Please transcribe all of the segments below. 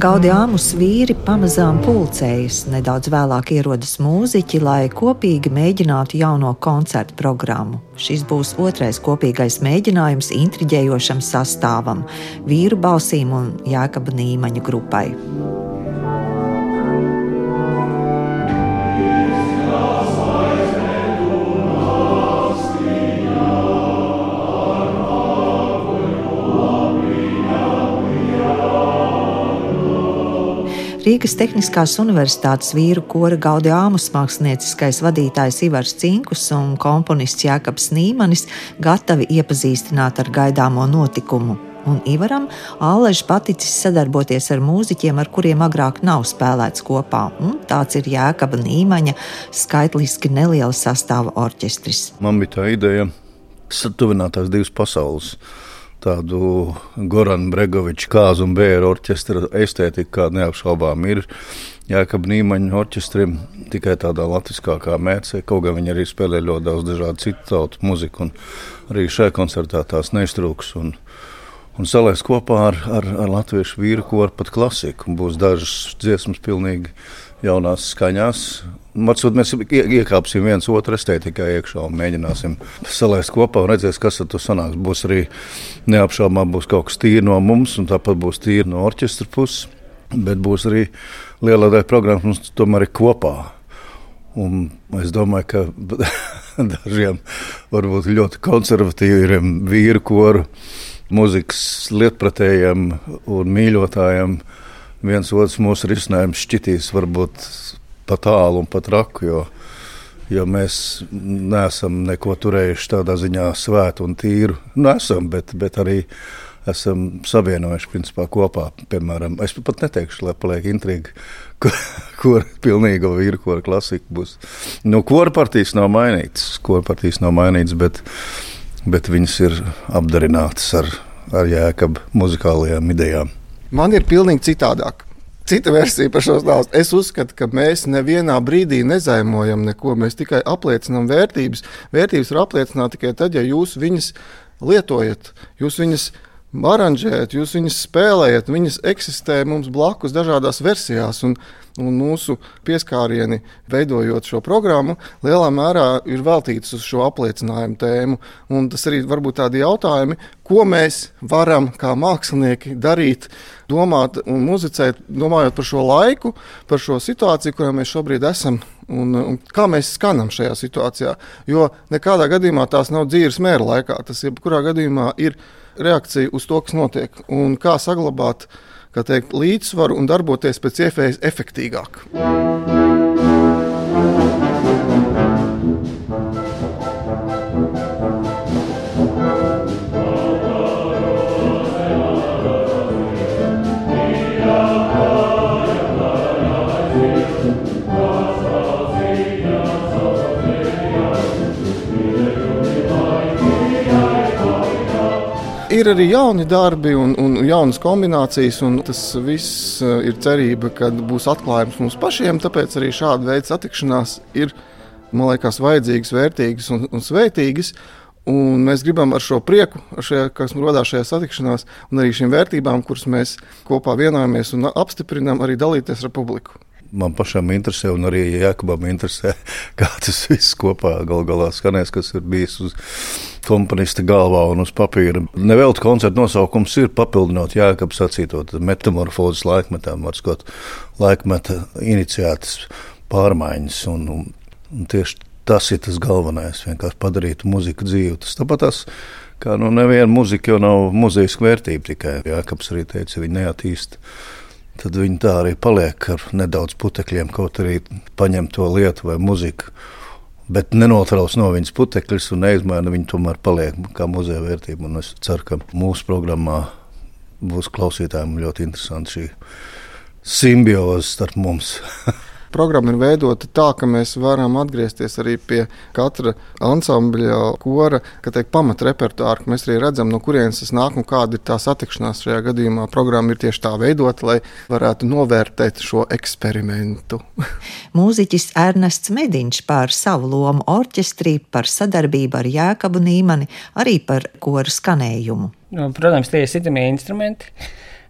Gaudījāmus vīri pamazām pulcējas, nedaudz vēlāk ierodas mūziķi, lai kopīgi mēģinātu jauno koncertu programmu. Šis būs otrais kopīgais mēģinājums intriģējošam sastāvam, vīru balsīm un jēkaba nīmaņa grupai. Rīgas Tehniskās Universitātes vīru kora Gaudījāmas mākslinieckais vadītājs Ivars Cinkus un komponists Jākaps Nīmanis gatavi iepazīstināt ar gaidāmo notikumu. Un Ivaram Āležs paticis sadarboties ar mūziķiem, ar kuriem agrāk nav spēlēts kopā. Un tāds ir Jēkaba Nīmaņa skaitliski neliela sastāva orķestris. Man bija tā ideja satuvināt tās divas pasaules tādu Goranu Bregoviču kāzu un bēru orķestra estētiku, kāda neapšaubām ir. Jākab Nīmaņa orķestrim tikai tādā latviskākā mērcē, kaut gan viņi arī spēlē ļoti daudz dažādu citu tautu muziku, un arī šajā koncertā tās neiztrūks. Un, un salēs kopā ar, ar, ar latviešu vīru koru pat klasiku. Būs dažas dziesmas pilnīgi jaunās skaņās, Matsot, mēs iekāpsim viens otru estētikā iekšā un mēģināsim salēst kopā un redzēs, kas tur sanāks. Būs arī neapšaubām būs kaut kas tīri no mums, un tāpat būs tīri no orķestra puses. Bet būs arī liela daļa programmas mums tomēr ir kopā. Un es domāju, ka dažiem varbūt ļoti konservatīviem vīru koru mūzikas lietpratējiem un mīļotājiem viens otrs mūsu risinājums šķitīs varbūt pat tālu un pat raku. Jo, jo mēs neesam neko turējuši tādā ziņā svētu un tīru. Nu, bet, bet arī esam savienojuši principā, kopā. Piemēram, es pat neteikšu, lai paliek intriga, kur, kur pilnīga vīru kora klasika būs. Nu, kora partijas nav mainītas, kora partijas nav mainītas, bet, bet viņas ir apdarinātas ar, ar jēkabu muzikālajām idejām. Man ir pilnīgi citādāk cita versija par šo stāstu. Es uzskatu, ka mēs nevienā brīdī nezaimojam neko. Mēs tikai apliecinām vērtības. Vērtības var apliecināt tikai tad, ja jūs viņas lietojat, jūs viņas aranžējat, jūs viņas spēlējat, viņas eksistē mums blakus dažādās versijās. Un, un mūsu pieskārieni, veidojot šo programmu, lielā mērā ir veltīts uz šo apliecinājumu tēmu. Un tas arī var būt tādi jautājumi, ko mēs varam kā mākslinieki darīt, domāt un muzicēt, domājot par šo laiku, par šo situāciju, kurā mēs šobrīd esam. Un, un kā mēs skanam šajā situācijā. Jo nekādā gadījumā tās nav dzīves mēra laikā. Tas jebkurā gadījumā ir reakcija uz to, kas notiek. Un kā saglabāt uh, teikt, līdzsvaru un darboties pēc iespējas efektīvāk. Ir arī jauni darbi un, un jaunas kombinācijas, un tas viss eh, ir cerība, ka būs atklājums mums pašiem. Tāpēc arī šāda veida satikšanās ir, man liekas, vajadzīgas, vērtīgas un, un sveitīgas. Un mēs gribam ar šo prieku, ar šajā, kas mums radās šajā satikšanās, un arī šīm vērtībām, kuras mēs kopā vienojamies un apstiprinām, arī dalīties ar publiku man pašam interesē, un arī Jākabam interesē, kā tas viss kopā gal galā skanēs, kas ir bijis uz komponista galvā un uz papīra. Nevelti koncerta nosaukums ir papildinot Jākab sacīto metamorfozes laikmetām, var skot laikmeta iniciētas pārmaiņas, un, un, tieši tas ir tas galvenais, vienkārši padarīt muziku dzīvu. Tas tāpat tas, kā nu neviena muzika jau nav muzejiska vērtība tikai, Jākabs arī teica, viņi neattīst tad viņi tā arī paliek ar nedaudz putekļiem, kaut arī paņem to lietu vai muziku. Bet nenotrauc no viņas putekļus un neizmaina viņu, tomēr paliek kā muzeja vērtība. Un es ceru, ka mūsu programmā būs klausītājiem ļoti interesanti šī simbioze starp mums. Programma ir veidota tā, ka mēs varam atgriezties arī pie katra ansambļa, kora, ka teikt, pamat repertuāra, ka mēs arī redzam, no kurienes tas nāk un kāda ir tā satikšanās šajā gadījumā. Programma ir tieši tā veidota, lai varētu novērtēt šo eksperimentu. Mūziķis Ernests Mediņš par savu lomu orķestrī, par sadarbību ar Jēkabu Nīmani, arī par koru skanējumu. Nu, protams, tie ir sitamie instrumenti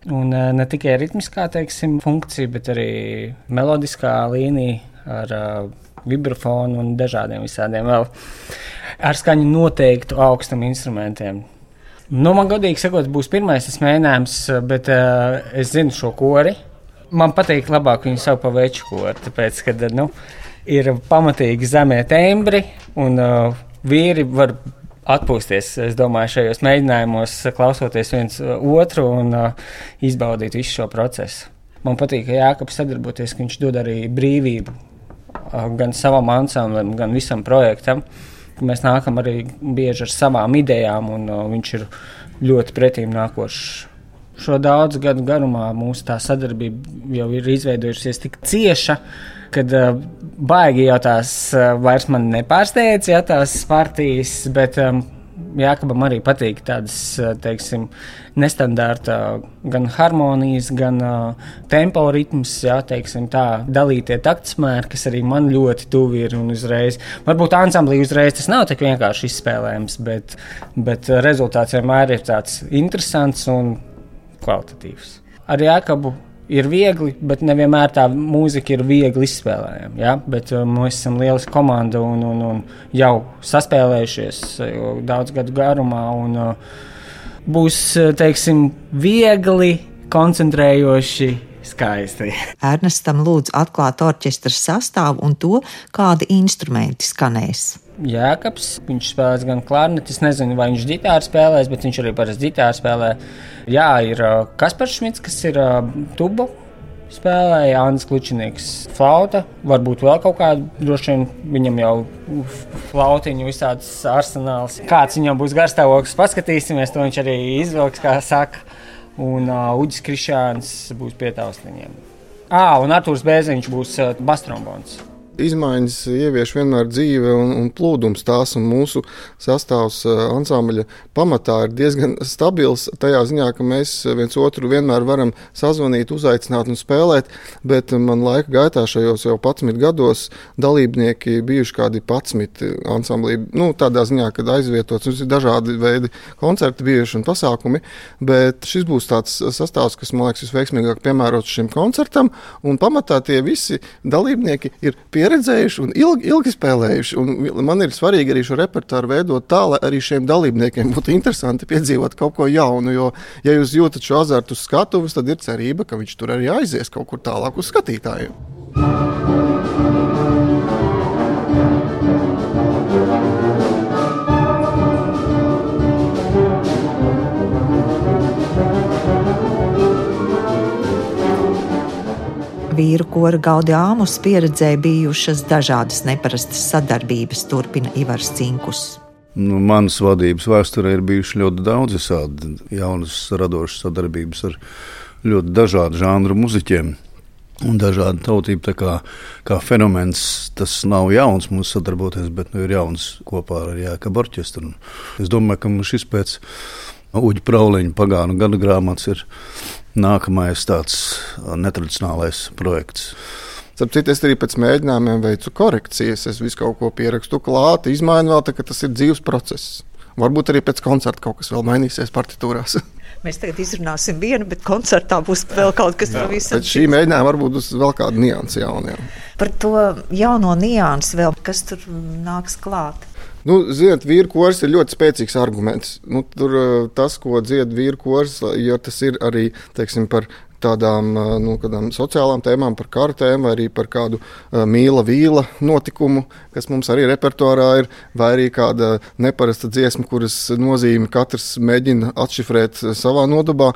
Un ne tikai ritmiskā teiksim, funkcija, bet arī melodiskā līnija ar uh, vibrafonu un dažādiem visādiem vēl ar skaņu noteiktu augstumu instrumentiem. Nu, man godīgi sakot, būs pirmais mēģinājums, bet uh, es zinu šo kori. Man patīk labāk viņu saukt par veču kori, tāpēc, ka nu, ir pamatīgi zemie tembri un uh, vīri var atpūsties. Es domāju, šajos mēģinājumos, klausoties viens otru un uh, izbaudīt visu šo procesu. Man patīk, ka Jānis sadarboties, ka viņš dod arī brīvību uh, gan savam ansamblim, gan visam projektam. Mēs nākam arī bieži ar savām idejām, un uh, viņš ir ļoti pretīm nākošs. Šo daudzu gadu garumā mūsu sadarbība jau ir izveidojusies tik cieša, kad uh, baigi jau tās uh, vairs man nepārsteidz, ja tās partijas, bet um, Jākabam arī patīk tādas, teiksim, nestandarta gan harmonijas, gan uh, tempo ritms, jā, teiksim, tā dalītie taktsmēri, kas arī man ļoti tuvi ir un uzreiz. Varbūt ansamblī uzreiz tas nav tik vienkārši izspēlējams, bet, bet rezultāts vienmēr ir tāds interesants un kvalitatīvs. Ar Jākabu ir viegli, bet nevienmēr tā mūzika ir viegli izspēlējama. Ja? Bet uh, mēs esam lieliska komanda un, un, un jau saspēlējušies uh, daudz gadu garumā. Un, uh, būs teiksim, viegli, koncentrējoši. Skaisti. Ernestam lūdzu atklāt orķestra sastāvu un to, kādi instrumenti skanēs. Jēkabs. Viņš spēlēs gan klarneti. Es nezinu, vai viņš ģitāru spēlēs, bet viņš arī parasti ģitāru spēlē. Jā, ir Kaspars Šmits, kas ir tuba. Spēlēja Jānis Kličinieks, flauta, varbūt vēl kaut kāda, droši vien viņam jau flautiņu visādas arsenāls. Kāds viņam būs garstāvoklis, paskatīsimies, to viņš arī izvilks, kā saka. Un uh, Uģis Krišāns būs pie tausliņiem. Ah, un Artūrs Bēziņš būs uh, bastrombons izmaiņas ievieš vienmēr dzīve un, un plūdums tās, un mūsu sastāvs eh, ansambļa pamatā ir diezgan stabils. Tajā ziņā, ka mēs viens otru vienmēr varam sazvanīt, uzaicināt un spēlēt, bet man laika gaitā šajos jau 11 gados dalībnieki bijuši kādi 11 ansamblī. Nu, tādā ziņā, kad aizvietots, mums ir dažādi veidi koncerti bijuši un pasākumi, bet šis būs tāds sastāvs, kas man liekas visveiksmīgāk piemērots šim koncertam, un pamatā tie visi dalībnieki ir pieredzējuši pieredzējuši un ilgi, ilgi spēlējuši. Un man ir svarīgi arī šo repertuāru veidot tā, lai arī šiem dalībniekiem būtu interesanti piedzīvot kaut ko jaunu. Jo, ja jūs jūtat šo azartu skatuves, tad ir cerība, ka viņš tur arī aizies kaut kur tālāk uz skatītājiem. Kora Gaudījāmus pieredzē bijušas dažādas neparastas sadarbības, turpina Ivars Cinkus. Nu, manas vadības vēsturē ir bijušas ļoti daudz visādi jaunas, radošas sadarbības ar ļoti dažādu žanru muzeķiem. Un dažādi tautība kā, kā fenomens, tas nav jauns mums sadarboties, bet nu, ir jauns kopā ar Jāekabu orķestru. Es domāju, ka mums šis pēc Uģa Prauliņa pagānu gada grāmatas ir nākamais tāds netradicionālais projekts. Sapratu, es arī pēc mēģinājumiem veicu korekcijas. Es visu kaut ko pierakstu klāt, izmainu vēl, tā, ka tas ir dzīves process. Varbūt arī pēc koncerta kaut kas vēl mainīsies partitūrās. Mēs tagad izrunāsim vienu, bet koncertā būs vēl kaut kas tāds. Pēc šī mēģinājuma varbūt būs vēl kāda nianses jauna. Par to jauno niansu vēl, kas tur nāks klāt. Nu, Ziniet, vīru kurs ir ļoti spēcīgs arguments. Nu, tur tas, ko dzied vīru kurs, ja tas ir arī teiksim, par tādām nu, sociālām tēmām, par kartēm, vai arī par kādu mīla vīla notikumu, kas mums arī repertuārā ir, vai arī kāda neparasta dziesma, kuras nozīme katrs mēģina atšifrēt savā nodabā.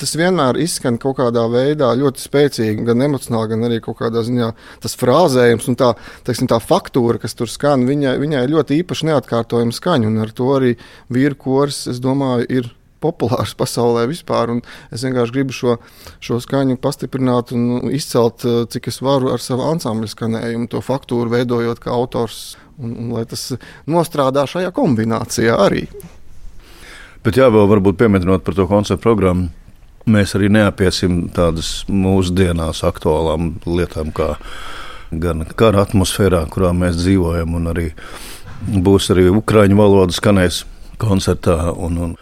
Tas vienmēr izskan kaut kādā veidā ļoti spēcīgi, gan emocionāli, gan arī kaut kādā ziņā tas frāzējums un tā, teiksim, tā faktūra, kas tur skan, viņai, viņai ļoti īpaši neatkārtojama skaņa, un ar to arī vīru kurs, es domāju, ir populārs pasaulē vispār. Es vienkārši gribu šo, šo skaņu pastiprināt un izcelt, eh, cik es varu ar savu ansambļu skanējumu, to faktūru veidojot kā autors, un, un lai tas nostrādā šajā kombinācijā arī. Bet jā, vēl varbūt pieminot par to koncertu programmu. Mēs arī neapiesim tādas mūsdienās aktuālām lietām, kā gan kara atmosfērā, kurā mēs dzīvojam, un arī būs arī ukraiņu valodas skanēs koncertā. Un, un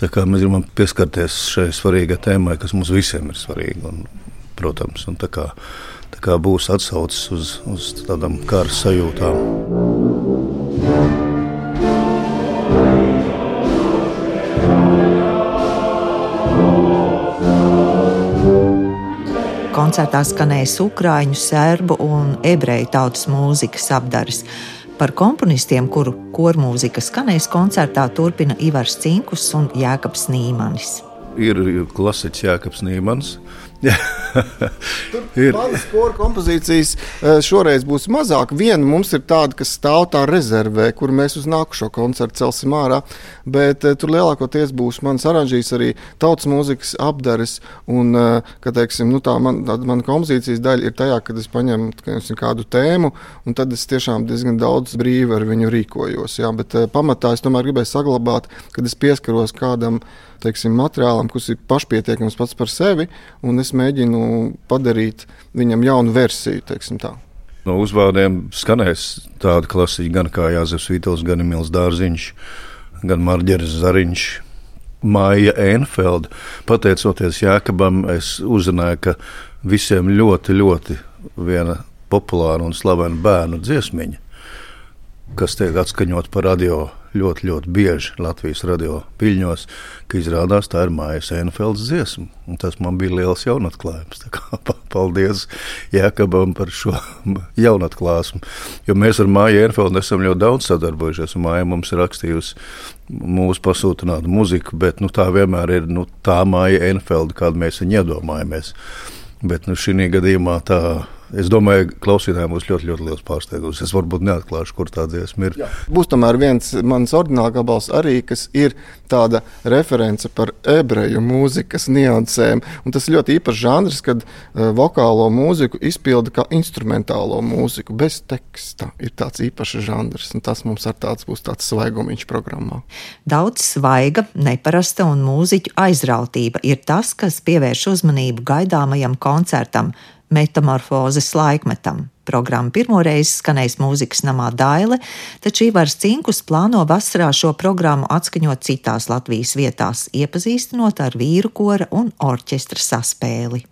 Tā kā mēs gribam pieskarties šai svarīgai tēmai, kas mums visiem ir svarīga. Un, protams, un tā kā, tā kā būs atsaucis uz, uz tādām kara sajūtām. Koncertā skanēs ukrāņu, serbu un ebreju tautas mūzikas apdares. Par komponistiem, kuru kormūzika skanēs koncertā, turpina Ivars Cinkus un Jēkabs Nīmanis. Ir klasiķis Jēkabs Nīmanis. Manas skolu kompozīcijas eh, šoreiz būs mazāk. Viena mums ir tāda, kas stāv tā rezervē, kur mēs uz nākušo koncertu celsim ārā. Bet uh, tur lielākoties būs manas oranžijas, arī tautas mūzikas apdares. Un, uh, ka, teiksim, nu, tā man, tā mana kompozīcijas daļa ir tajā, kad es paņemu teiksim, kādu tēmu, un tad es tiešām diezgan daudz brīvi ar viņu rīkojos. Jā, bet pamatā es tomēr gribēju saglabāt, kad es pieskaros kādam teiksim, materiālam, kas ir pašpietiekams pats par sevi, un es mēģinu padarīt viņam jaunu versiju. No uzvārdiem skanēs tāda klasika, gan kā Jānis Vītols, gan Emīls Dārziņš, gan Marģeris Zariņš. Māja Enfelda. Pateicoties Jākabam, es uzzināju, ka visiem ļoti, ļoti viena populāra un slavena bērnu dziesmiņa, kas tiek atskaņot par radio ļoti, ļoti bieži Latvijas radio piļņos, ka izrādās tā ir Mājas Enfelds dziesma. Un tas man bija liels jaunatklājums. Paldies Jēkabam par šo jaunatklāsmu. Jo mēs ar Māju Enfeldu esam ļoti daudz sadarbojušies. Māja mums ir rakstījusi mūsu pasūtinātu muziku, bet nu, tā vienmēr ir nu, tā Māja Enfelda, kādu mēs viņu iedomājamies. Bet nu, šī gadījumā tā Es domāju, ka klausītājiem būs ļoti, ļoti liels pārsteigums. Es varbūt neatklāšu, kur tā dziesma ir. Jā. Būs tomēr viens mans ordināls gabals arī, kas ir tāda reference par ebreju mūzikas niansēm. Un tas ir ļoti īpašs žanrs, kad uh, vokālo mūziku izpilda kā instrumentālo mūziku bez teksta. Ir tāds īpašs žanrs, un tas mums ar tāds būs tāds svaigumiņš programmā. Daudz svaiga, neparasta un mūziķu aizrautība ir tas, kas pievērš uzmanību gaidāmajam koncertam metamorfozes laikmetam. Programma pirmoreiz skanēs mūzikas namā Daile, taču Ivars Cinkus plāno vasarā šo programmu atskaņot citās Latvijas vietās, iepazīstinot ar vīru kora un orķestra saspēli.